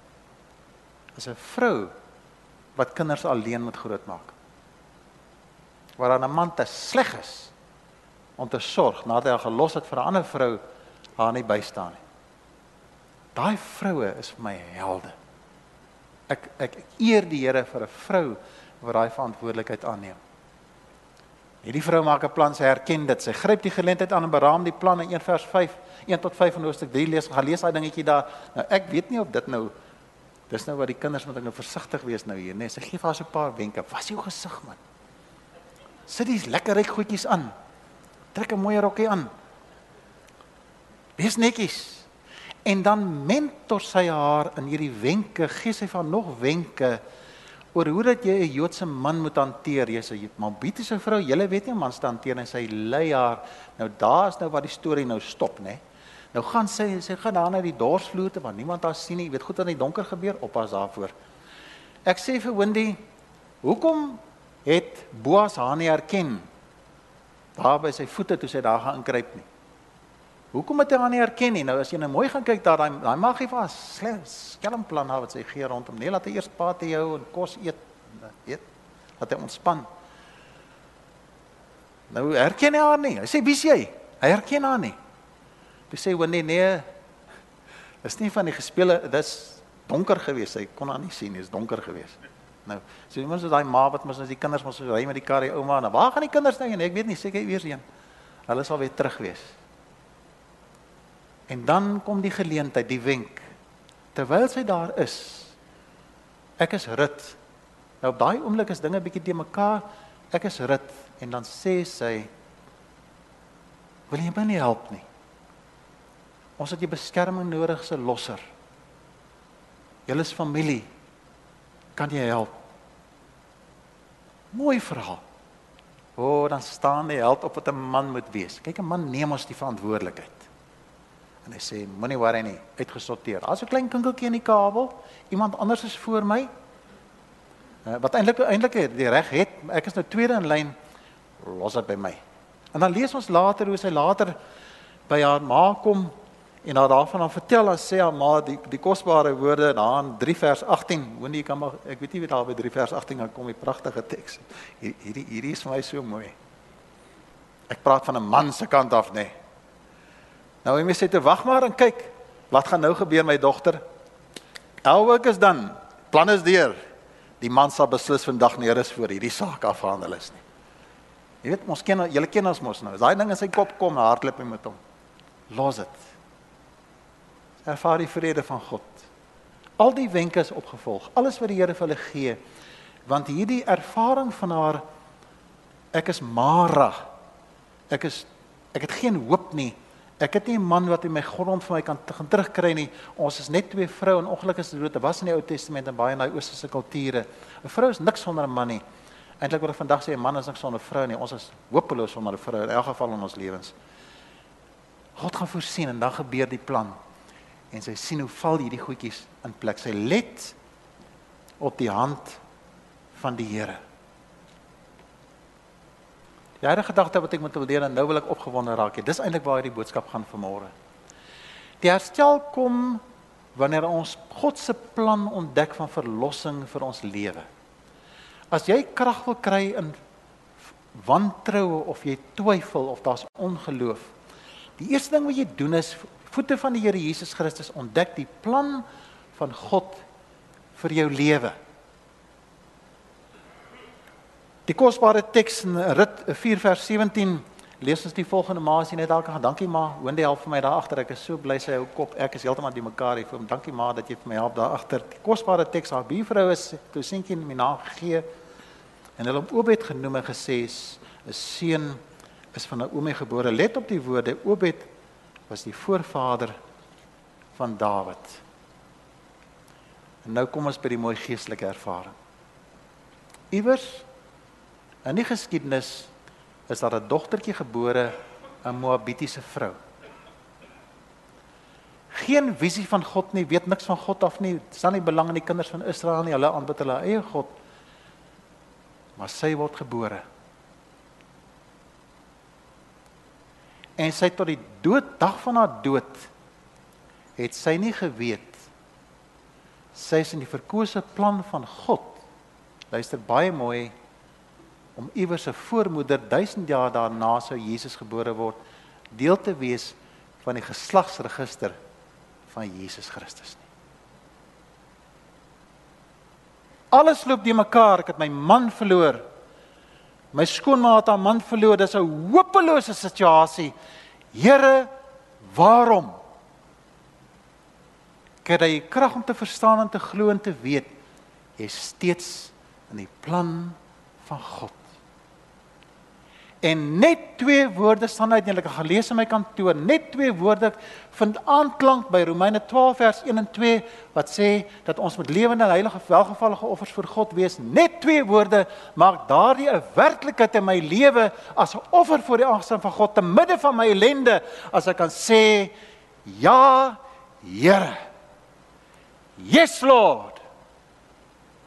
Is 'n vrou wat kinders alleen moet grootmaak. Waar 'n man te sleg is om te sorg nadat hy haar gelos het vir 'n ander vrou haar nie bystaan nie. Daai vroue is vir my helde. Ek ek eer die Here vir 'n vrou wat daai verantwoordelikheid aanneem. Hierdie vrou maak 'n plan, sy herken dit. Sy gryp die geleentheid aan en beraam die plan in 1 vers 5, 1 tot 5 in Hoofstuk 3 lees. Gaan lees daai dingetjie daar. Nou ek weet nie of dit nou Dis nou wat die kinders moet ek nou versigtig wees nou hier, nê. Nee, sy gee vir haar so 'n paar wenke. Was jou gesig man. Sit dis lekker ryk goedjies aan. Trek 'n mooi rokkie aan. Wees netjies. En dan mentor sy haar in hierdie wenke, gee sy van nog wenke oor hoe dat jy 'n Joodse man moet hanteer. Jy's 'n Moabitiese vrou, jy weet nie man hanteer en sy lei haar. Nou daar's nou waar die storie nou stop. Nee. Nou gaan sy sy gaan daar na die dorsvloer toe want niemand daar sien nie. Jy weet goed wat in die donker gebeur, oppas daarvoor. Ek sê vir Wendy, hoekom het Boas haar nie herken daar by sy voete toe sy daar gaan inkruip nie? Hoekom het hy haar nie herken nie? Nou as jy nou mooi gaan kyk daar daai daai magie was skelm plan wat sy gee rondom. Nee, laat hy eers paat jou en kos eet. Eet. Laat hy ontspan. Nou herken hy haar nie. Hy sê, "Wie is jy?" Hy herken haar nie. Toe sê Winnie nee. Is nie van die gespele, dis donker geweest. Hy kon haar nie sien nie, is donker geweest. Nou, so iemand so daai ma wat mos as die kinders mos ry met die kar die ouma en waar gaan die kinders nou heen? Ek weet nie, seker eers heen. Hulle sal weer terug wees. En dan kom die geleentheid, die wenk. Terwyl sy daar is. Ek is rit. Nou op daai oomblik is dinge bietjie te mekaar. Ek is rit en dan sê sy Wil jy my nie help nie? Ons het jy beskerming nodig se losser. Julle is familie. Kan jy help? Mooi verhaal. O, oh, dan staan die held op wat 'n man moet wees. Kyk 'n man neem ons die verantwoordelikheid. En hy sê moenie worry nie, uitgesorteer. Daar's 'n klein kinkeltjie in die kabel. Iemand anders is voor my. Uh, wat eintlik eintlik die reg het, ek is nou tweede in lyn. Los dit by my. En dan lees ons later hoe sy later by haar ma kom En nou daarvan dan vertel dan sê haar ma die die kosbare woorde in 3 vers 18. Hoor jy kan maar ek weet nie wie daar by 3 vers 18 gaan kom die pragtige teks. Hier hierdie hierdie is vir my so mooi. Ek praat van 'n man se kant af nê. Nee. Nou moet sê te wag maar en kyk wat gaan nou gebeur my dogter. Elwek is dan plan is deur. Die man sal beslis vandag neer is voor hierdie saak afhandel is nie. Jy weet ons ken julle ken ons mos nou. As daai ding in sy kop kom, hardloop hy met hom. Los dit ervaar die vrede van God. Al die wenke is opgevolg. Alles wat die Here vir hulle gee. Want hierdie ervaring van haar ek is Mara. Ek is ek het geen hoop nie. Ek het nie 'n man wat in my grond vir my kan terugkry nie. Ons is net twee vroue en ongelukkig is dit dood. Dit was in die Ou Testament en baie in daai oosterse kulture. 'n Vrou is niks sonder 'n man nie. Eintlik word vandag sê 'n man is niks sonder 'n vrou nie. Ons is hopeloos sonder 'n vrou in elk geval in ons lewens. God gaan voorsien en dan gebeur die plan en sy sien hoe val hierdie goedjies in plek. Sy let op die hand van die Here. Die hele gedagte wat ek moet leer en nou wil ek opgewonde raak. Dis eintlik waar hierdie boodskap gaan vanmôre. Die herstel kom wanneer ons God se plan ontdek van verlossing vir ons lewe. As jy krag wil kry in wantroue of jy twyfel of daar's ongeloof, die eerste ding wat jy doen is voete van die Here Jesus Christus ontdek die plan van God vir jou lewe. Die kosbare teks in Rit 4 vers 17 lees ons die volgende maar as jy net dalk gaan dankie ma, hoende help vir my daar agter. Ek is so bly sy hou kop. Ek is heeltemal die mekaar hier vir hom. Dankie ma dat jy vir my help daar agter. Die kosbare teks haar buurvrou is toe seentjie my naam gegee en hulle hom Obed genoem en gesê 'n seun is van Naomi gebore. Let op die woorde Obed was die voorvader van Dawid. En nou kom ons by die mooi geestelike ervaring. Iewers in die geskiedenis is daar 'n dogtertjie gebore aan Moabitiese vrou. Geen visie van God nie, weet niks van God af nie, staan nie belang in die kinders van Israel nie, hulle aanbid hulle eie God. Maar sy word gebore. En sy tot die dood dag van haar dood het sy nie geweet sy is in die verkose plan van God. Luister baie mooi om iewers 'n voormoeder 1000 jaar daarna sou Jesus gebore word, deel te wees van die geslagsregister van Jesus Christus nie. Alles loop die mekaar, ek het my man verloor. My skoonma het haar man verloor. Dis 'n hopelose situasie. Here, waarom? kry jy krag om te verstaan en te glo en te weet jy steeds in die plan van God. En net twee woorde staan uit en ek het gelees in my kantoor, net twee woorde vind aanklank by Romeine 12 vers 1 en 2 wat sê dat ons met lewende en heilige welgevallige offers vir God wees. Net twee woorde maak daardie 'n werklikheid in my lewe as 'n offer voor die aangesig van God te midde van my ellende as ek kan sê ja, Here. Yes Lord.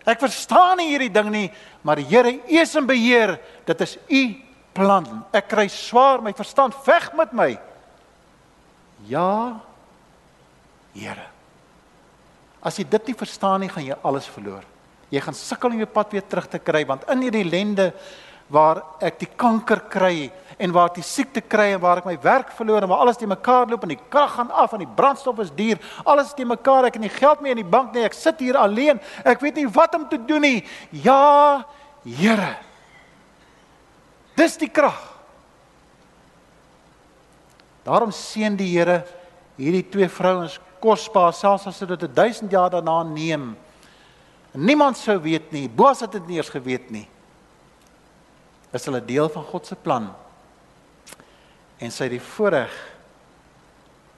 Ek verstaan nie hierdie ding nie, maar die Here is in beheer. Dit is u plan. Ek kry swaar, my verstand veg met my. Ja. Here. As jy dit nie verstaan nie, gaan jy alles verloor. Jy gaan sukkel om jou pad weer terug te kry want in hierdie lende waar ek die kanker kry en waar ek die siekte kry en waar ek my werk verloor en waar alles te mekaar loop en die krag gaan af en die brandstof is duur, alles te mekaar, ek het nie geld meer in die bank nie, ek sit hier alleen. Ek weet nie wat om te doen nie. Ja, Here. Dis die krag. Daarom seën die Here hierdie twee vrouens kosbaar selfs as dit 1000 jaar daarna neem. Niemand sou weet nie. Boas het dit nie eens geweet nie is hulle deel van God se plan. En sy het die voorreg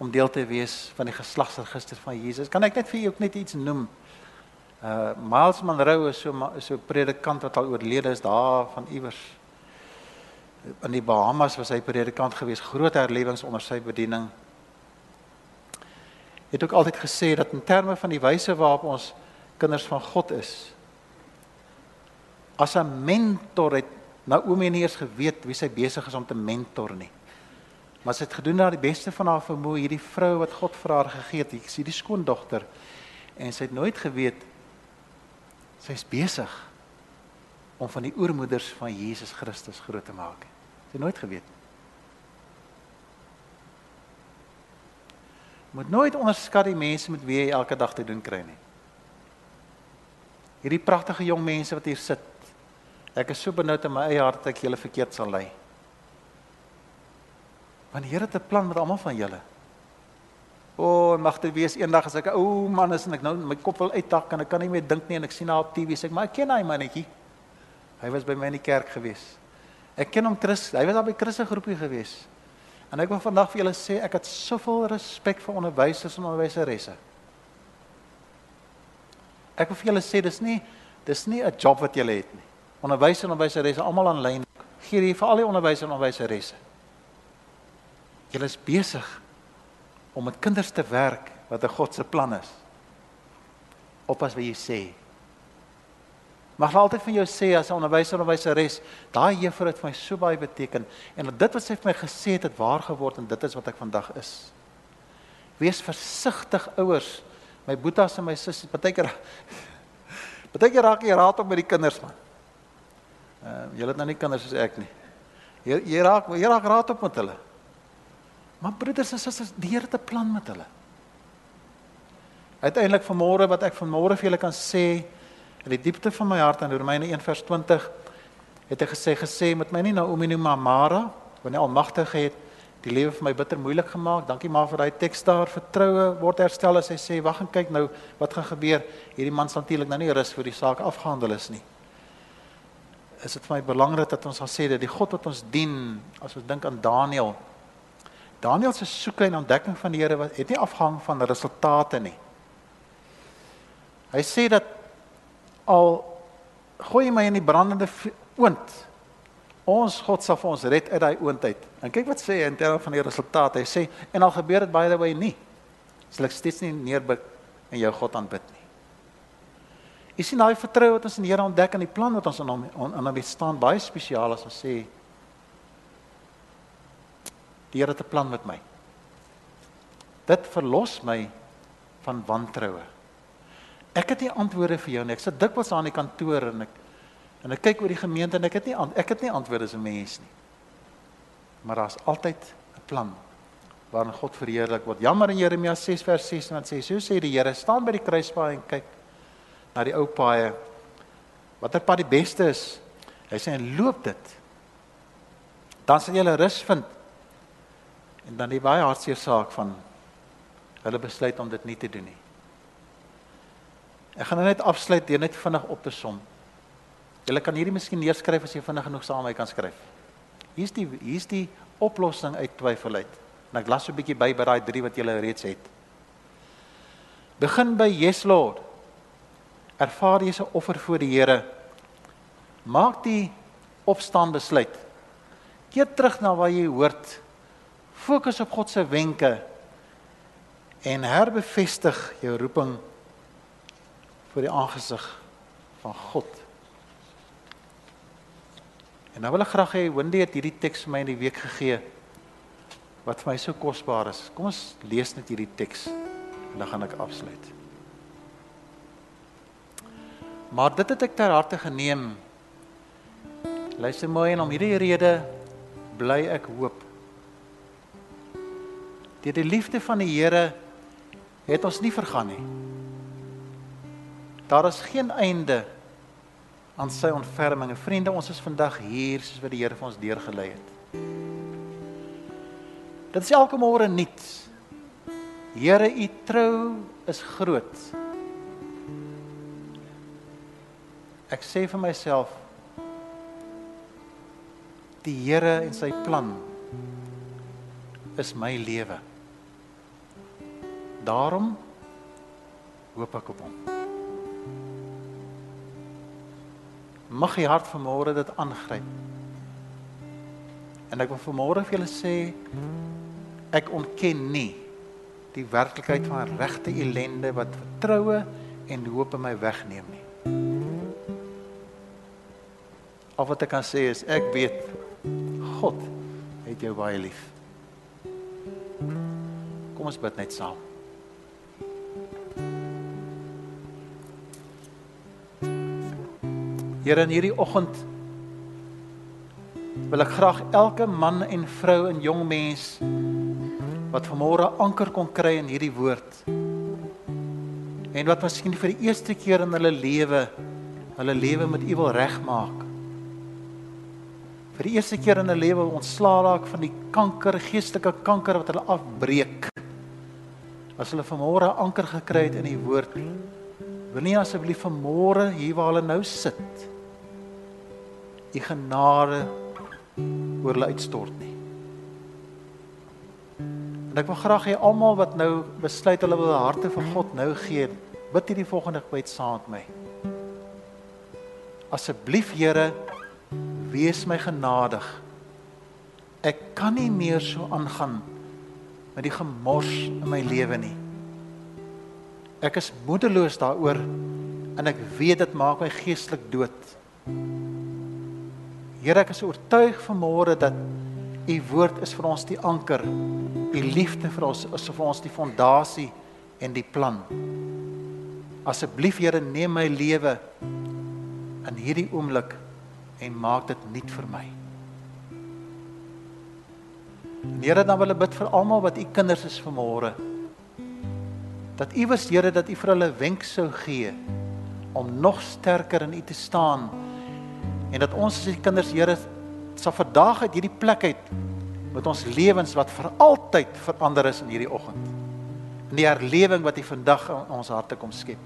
om deel te wees van die geslagsregister van Jesus. Kan ek net vir u ook net iets noem? Uh Miles Monroe is so so 'n predikant wat al oorlede is daar van iewers in die Bahamas was hy predikant gewees, groot herlewings onder sy bediening. Het ook altyd gesê dat in terme van die wyse waarop ons kinders van God is as 'n mentor het Naomi nie eers geweet wie sy besig is om te mentor nie. Maar sy het gedoen na die beste van haar vermoë hierdie vrou wat God vir haar gegee het. Ek sien die skoondogter en sy het nooit geweet sy's besig om van die oormoeders van Jesus Christus groot te maak. Het nooit geweet. Moet nooit onderskat die mense met wie jy elke dag te doen kry nie. Hierdie pragtige jong mense wat hier sit Ek is so benoud in my eie hart dat ek julle verkeerd sal lei. Want die Here het 'n plan met almal van julle. O, oh, mag dit wees eendag as ek o oh, man is en ek nou my kop wil uittak en ek kan nie meer dink nie en ek sien haar op TV sê ek maar ek ken hy mannetjie. Hy was by my in die kerk gewees. Ek ken hom Chris, hy was daar by Chris se groepie gewees. En ek wil vandag vir julle sê ek het soveel respek vir onderwysers en onderwyseresse. Ek wil vir julle sê dis nie dis nie 'n job wat julle het nie onderwysers en onderwyseresse almal aanlyn. Gee hier vir al die onderwysers en onderwyseresse. Julle is besig om met kinders te werk wat 'n God se plan is. Oppas wat jy sê. Mag altyd van jou sê as 'n onderwyser onderwyseres, daai juffrou het vir my so baie beteken en dit wat sy vir my gesê het het waar geword en dit is wat ek vandag is. Wees versigtig ouers. My boetas en my sussies, partykeer partykeer raak jy raad op met die kinders man. Ehm uh, julle het nou nie kinders soos ek nie. Jy jy raak jy raak raad op met hulle. Maar broeders en susters, die Here het 'n plan met hulle. Uiteindelik vanmôre wat ek vanmôre vir julle kan sê in die diepte van my hart aan Romeine 1:20 het hy gesê gesê met my nie Naomi nie maar Mara, wanneer Almagtige het die lewe vir my bitter moeilik gemaak. Dankie maar vir daai teks daar. Vertroue word herstel as hy sê wag en kyk nou wat gaan gebeur. Hierdie man sal natuurlik nou nie rus voor die saak afgehandel is nie is dit vir my belangrik dat ons sal sê dat die God wat ons dien, as ons dink aan Daniël. Daniël se soeke en ontdekking van die Here wat het nie afhang van resultate nie. Hy sê dat al gooi my in die brandende oond, Ons God sal vir ons red uit daai oondheid. En kyk wat sê hy in terme van die resultate. Hy sê en al gebeur dit by the way nie. Sal ek steeds nie neerbuk en jou God aanbid nie. Jy sien daai vertroue wat ons in die Here ontdek en die plan wat ons aan hom aan hom staan baie spesiaal as ons sê die Here het 'n plan met my. Dit verlos my van wantroue. Ek het nie antwoorde vir jou nie. Ek sit dikwels aan die kantoor en ek en ek kyk oor die gemeente en ek het nie ek het nie antwoorde as 'n mens nie. Maar daar's altyd 'n plan waarin God verheerlik word. Jammer in Jeremia 6 vers 6 wat sê, so sê die Here, staan by die kruispaal en kyk na die ou paaie. Watter pad die beste is? Hy sê en loop dit. Dan sal jy rus vind. En dan die baie hartseer saak van hulle besluit om dit nie te doen nie. Ek gaan nou net afsluit deur net vinnig op te som. Julle kan hierdie miskien neerskryf as jy vinnig genoeg saam met my kan skryf. Hier's die hier's die oplossing uit twyfel uit. En ek las so 'n bietjie by by daai drie wat julle reeds het. Begin by Yes Lord. Ervaar jy 'n offer voor die Here. Maak die opstaan besluit. Keer terug na waar jy hoort. Fokus op God se wenke en herbevestig jou roeping voor die aangesig van God. En nou wil ek graag hê Wendy het hierdie teks vir my in die week gegee wat vir my so kosbaar is. Kom ons lees net hierdie teks en dan gaan ek afsluit. Maar dit het ek ter harte geneem. Luister mooi en om hierdie rede bly ek hoop. Deur die liefde van die Here het ons nie vergaan nie. Daar is geen einde aan sy ontferming. Vriende, ons is vandag hier soos wat die Here vir ons deurgelei het. Dit is elke môre nuut. Here, u trou is groot. Ek sê vir myself die Here en sy plan is my lewe. Daarom hoop ek op hom. Mag u hart vanmôre dit aangryp. En ek wil vanmôre vir julle sê ek ontken nie die werklikheid van regte ellende wat vertroue en hoop in my wegneem nie. Al wat ek kan sê is ek weet God het jou baie lief. Kom ons bid net saam. Here in hierdie oggend wil ek graag elke man en vrou en jong mens wat vanmôre anker kon kry in hierdie woord en wat miskien vir die eerste keer in hulle lewe hulle lewe met U wil regmaak. Vir die eerste keer in hulle lewe ontslaa raak van die kanker geestelike kanker wat hulle afbreek. As hulle vanmôre anker gekry het in die woord wil nie asseblief vanmôre hier waar hulle nou sit u genade oor hulle uitstort nie. En ek wil graag hê almal wat nou besluit hulle wil harte vir God nou gee, bid hierdie volgende gebed saam met my. Asseblief Here, wees my genadig. Ek kan nie meer so aangaan met die gemors in my lewe nie. Ek is moedeloos daaroor en ek weet dit maak my geestelik dood. Here, ek is oortuig vanmôre dat u woord is vir ons die anker. U liefde vir ons is vir ons die fondasie en die plan. Asseblief Here, neem my lewe in hierdie oomblik en maak dit nuut vir my. Here, dan wil ek bid vir almal wat u kinders is vanmôre. Dat u was Here dat u vir hulle wenk sou gee om nog sterker in u te staan en dat ons as die kinders Here sal vandag uit hierdie plek uit met ons lewens wat vir altyd verander is in hierdie oggend. In die herlewing wat U vandag in ons harte kom skep.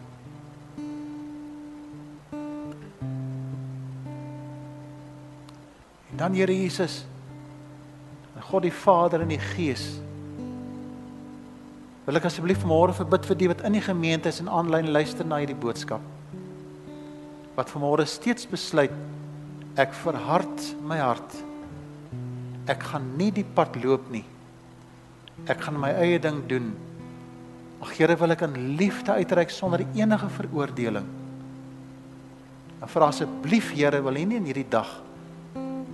En dan Here Jesus, God die Vader en die Gees. Wil ek asseblief vanmôre verbid vir die wat in die gemeente is en aanlyn luister na hierdie boodskap. Wat vanmôre steeds besluit Ek verhard my hart. Ek gaan nie die pad loop nie. Ek gaan my eie ding doen. Ag Here, wil ek in liefde uitreik sonder enige veroordeling. En vra asseblief Here, wil U nie in hierdie dag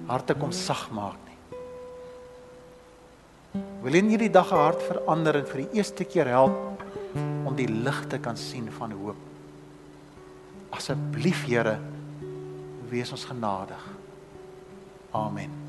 harte kom sag maak nie. Wil U in hierdie dag 'n hart verander en vir die eerste keer help om die lig te kan sien van hoop. Asseblief Here, wees ons genadig. Amen.